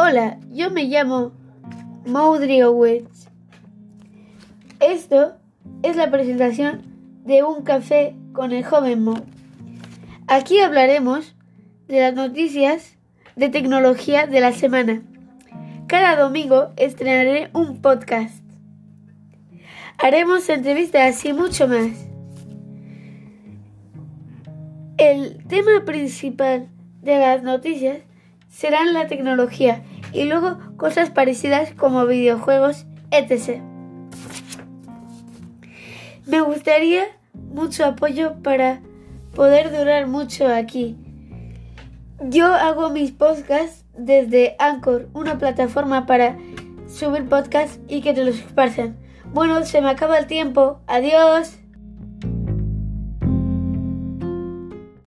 Hola, yo me llamo Maudry Owens. Esto es la presentación de un café con el joven Mo. Aquí hablaremos de las noticias de tecnología de la semana. Cada domingo estrenaré un podcast. Haremos entrevistas y mucho más. El tema principal de las noticias serán la tecnología y luego cosas parecidas como videojuegos, etc. Me gustaría mucho apoyo para poder durar mucho aquí. Yo hago mis podcasts desde Anchor, una plataforma para subir podcasts y que te los esparcen. Bueno, se me acaba el tiempo. Adiós.